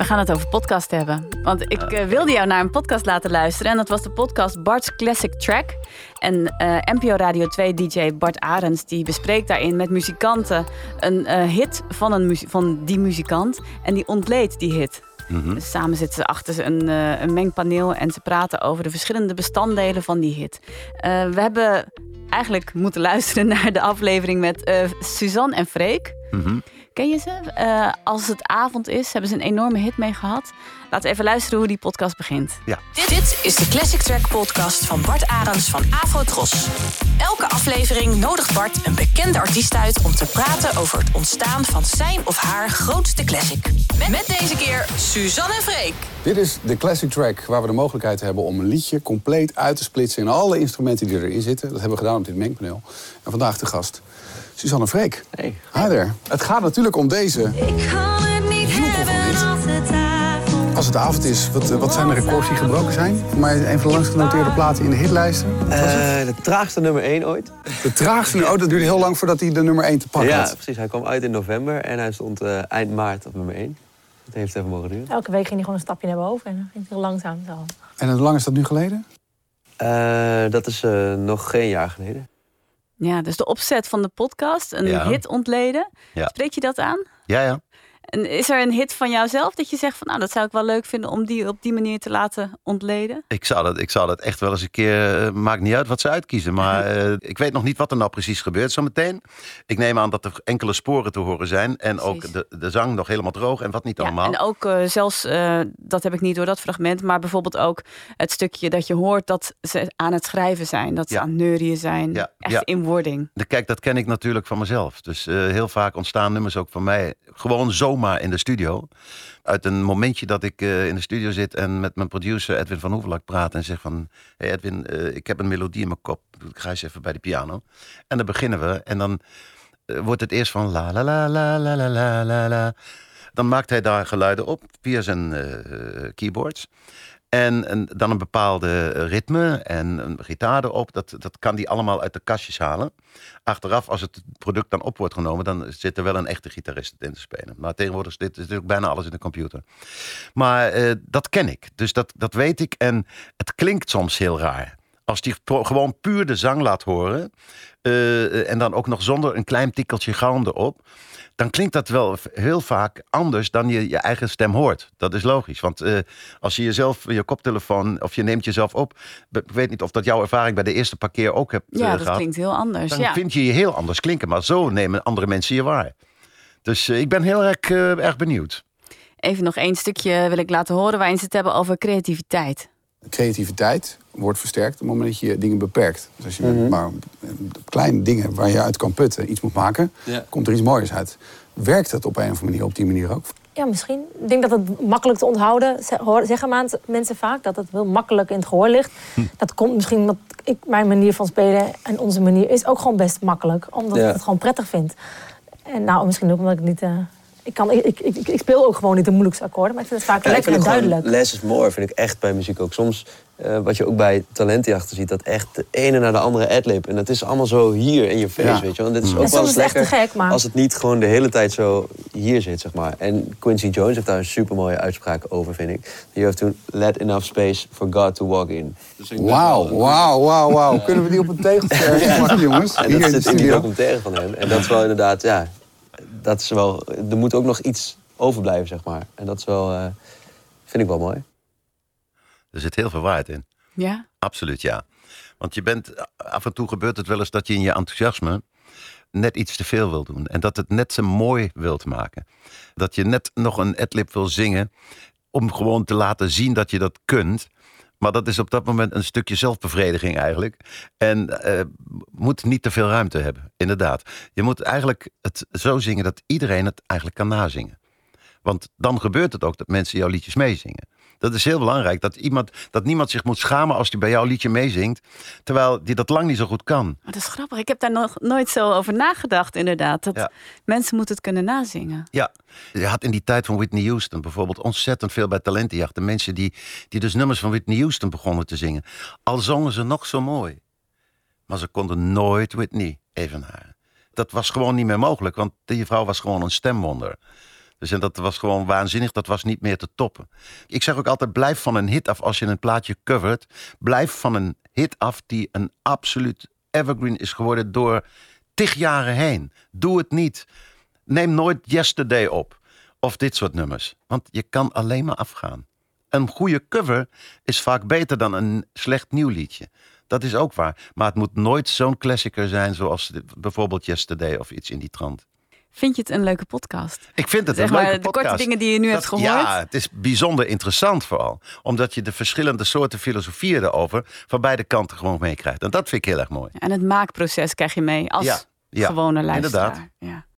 We gaan het over podcast hebben. Want ik uh, wilde jou naar een podcast laten luisteren. En dat was de podcast Bart's Classic Track. En uh, NPO Radio 2 DJ Bart Arends die bespreekt daarin met muzikanten een uh, hit van, een van die muzikant. En die ontleedt die hit. Mm -hmm. dus samen zitten ze achter een, een, mengpaneel en ze praten over de verschillende bestanddelen van die hit. we hebben eigenlijk moeten luisteren naar de aflevering met Suzanne en Freek. Mm -hmm. Ken je ze? Uh, als het avond is, hebben ze een enorme hit mee gehad. Laten we even luisteren hoe die podcast begint. Ja. Dit, dit is de Classic Track podcast van Bart Arends van Afrotros. Elke aflevering nodigt Bart een bekende artiest uit om te praten over het ontstaan van zijn of haar grootste classic. Met, met deze keer Suzanne en Freek. Dit is de Classic Track waar we de mogelijkheid hebben om een liedje compleet uit te splitsen in alle instrumenten die erin zitten. Dat hebben we gedaan op dit mengpaneel. En vandaag de gast Suzanne Freek. Hey. Hi there. Het gaat natuurlijk om deze. Ik kan het niet hebben als het avond Als het avond is, wat, wat zijn de records die gebroken zijn? Voor mij een van de langst genoteerde platen in de hitlijsten. Uh, de traagste nummer 1 ooit. De traagste? Oh, dat duurde heel lang voordat hij de nummer 1 te pakken ja, had. Ja, precies. Hij kwam uit in november en hij stond uh, eind maart op nummer 1. Dat heeft even mogen duren. Elke week ging hij gewoon een stapje naar boven en dan ging hij langzaam zo. En hoe lang is dat nu geleden? Uh, dat is nog geen jaar geleden. Ja, dus de opzet van de podcast, een ja. hit ontleden. Ja. Spreek je dat aan? Ja, ja. En is er een hit van jouzelf dat je zegt van nou, dat zou ik wel leuk vinden om die op die manier te laten ontleden? Ik zou dat, ik zou dat echt wel eens een keer, uh, maakt niet uit wat ze uitkiezen. Maar uh, ik weet nog niet wat er nou precies gebeurt zometeen. Ik neem aan dat er enkele sporen te horen zijn. En precies. ook de, de zang nog helemaal droog en wat niet ja, allemaal. En ook uh, zelfs, dat heb ik niet door dat fragment, maar bijvoorbeeld ook het stukje dat je hoort dat ze aan het schrijven zijn. Dat ze ja. aan het neurien zijn. Ja. Echt in wording. De, kijk, dat ken ik natuurlijk van mezelf. Dus heel vaak ontstaan nummers ook van mij gewoon zomaar in de studio. Uit een momentje dat ik uh, in de studio zit en met mijn producer Edwin van Hoevelak praat en zeg van... Hey Edwin, uh, ik heb een melodie in mijn kop. Ik ga eens even bij de piano. En dan beginnen we en dan uh, wordt het eerst van la la la la la la la la la. Dan maakt hij daar geluiden op via zijn keyboards. En, en, dan een bepaalde ritme en een gitaar erop. Dat, dat kan hij allemaal uit de kastjes halen. Achteraf, als het product dan op wordt genomen, dan zit er wel een echte gitarist in te spelen. Maar tegenwoordig zit natuurlijk bijna alles in de computer. Maar uh, dat ken ik. Dus dat, dat weet ik. En het klinkt soms heel raar. Als die gewoon puur de zang laat horen. Uh, en dan ook nog zonder een klein tikkeltje galm erop dan klinkt dat wel heel vaak anders dan je je eigen stem hoort. Dat is logisch. Want uh, als je jezelf, je koptelefoon, of je neemt jezelf op. Ik weet niet of dat jouw ervaring bij de eerste parkeer ook hebt ja, uh, dat gehad. klinkt heel anders. Dan ja. vind je je heel anders klinken. Maar zo nemen andere mensen je waar. Dus uh, ik ben heel erg, erg benieuwd. Even nog één stukje wil ik laten horen waarin ze het hebben over creativiteit. Creativiteit wordt versterkt op het moment dat je dingen beperkt. Dus als je mm -hmm. maar kleine dingen waar je uit kan putten iets moet maken, ja. komt er iets moois uit. Werkt het op een of andere manier op die manier ook? Ja, misschien. Ik denk dat het makkelijk te onthouden, zeggen mensen vaak, dat het heel makkelijk in het gehoor ligt. Hm. Dat komt misschien omdat ik, mijn manier van spelen en onze manier is ook gewoon best makkelijk. Omdat ja. ik het gewoon prettig vind. En nou, misschien ook omdat ik niet... Uh, ik, kan, ik, ik, ik, ik, speel ook gewoon niet de moeilijkste akkoorden, maar ik vind het vaak ja, lekker en duidelijk. Less is more vind ik echt bij muziek ook. Soms, uh, wat je ook bij talentenjachten ziet, dat echt de ene naar de andere adlib. En dat is allemaal zo hier in je face, ja. weet je wel. En dit is ook wel eens lekker gek, maar... als het niet gewoon de hele tijd zo hier zit, zeg maar. En Quincy Jones heeft daar een supermooie uitspraak over, vind ik. You have to let enough space for God to walk in. Dus wauw, wauw, wauw, wauw. Kunnen we die op een tegeltje ja. jongens? En dat zit in die documentaire van hem. En dat is wel inderdaad, ja... Dat is wel, er moet ook nog iets overblijven, zeg maar. En dat is wel, uh, vind ik wel mooi. Er zit heel veel waarheid in. Ja? Absoluut, ja. Want je bent, af en toe gebeurt het wel eens dat je in je enthousiasme net iets te veel wil doen. En dat het net zo mooi wilt maken. Dat je net nog een adlib wil zingen om gewoon te laten zien dat je dat kunt. Maar dat is op dat moment een stukje zelfbevrediging eigenlijk. En uh, moet niet te veel ruimte hebben, inderdaad. Je moet eigenlijk het zo zingen dat iedereen het eigenlijk kan nazingen. Want dan gebeurt het ook dat mensen jouw liedjes meezingen. Dat is heel belangrijk. Dat, iemand, dat niemand zich moet schamen als hij bij jouw liedje meezingt. Terwijl die dat lang niet zo goed kan. Maar dat is grappig. Ik heb daar nog nooit zo over nagedacht, inderdaad. Dat ja. mensen moeten het kunnen nazingen. Ja, je had in die tijd van Whitney Houston bijvoorbeeld ontzettend veel bij talentenjacht. De mensen die, die dus nummers van Whitney Houston begonnen te zingen. Al zongen ze nog zo mooi. Maar ze konden nooit Whitney evenaren. Dat was gewoon niet meer mogelijk, want die vrouw was gewoon een stemwonder. Dus en dat was gewoon waanzinnig. Dat was niet meer te toppen. Ik zeg ook altijd, blijf van een hit af als je een plaatje covert. Blijf van een hit af die een absoluut evergreen is geworden door tig jaren heen. Doe het niet. Neem nooit Yesterday op. Of dit soort nummers. Want je kan alleen maar afgaan. Een goede cover is vaak beter dan een slecht nieuw liedje. Dat is ook waar. Maar het moet nooit zo'n klassieker zijn zoals bijvoorbeeld Yesterday of iets in die trant. Vind je het een leuke podcast? Ik vind het zeg een leuke maar, podcast. De korte dingen die je nu hebt gehoord. Ja, het is bijzonder interessant vooral. Omdat je de verschillende soorten filosofieën erover van beide kanten gewoon meekrijgt. En dat vind ik heel erg mooi. En het maakproces krijg je mee als Ja, ja, gewone luisteraar. inderdaad. Ja.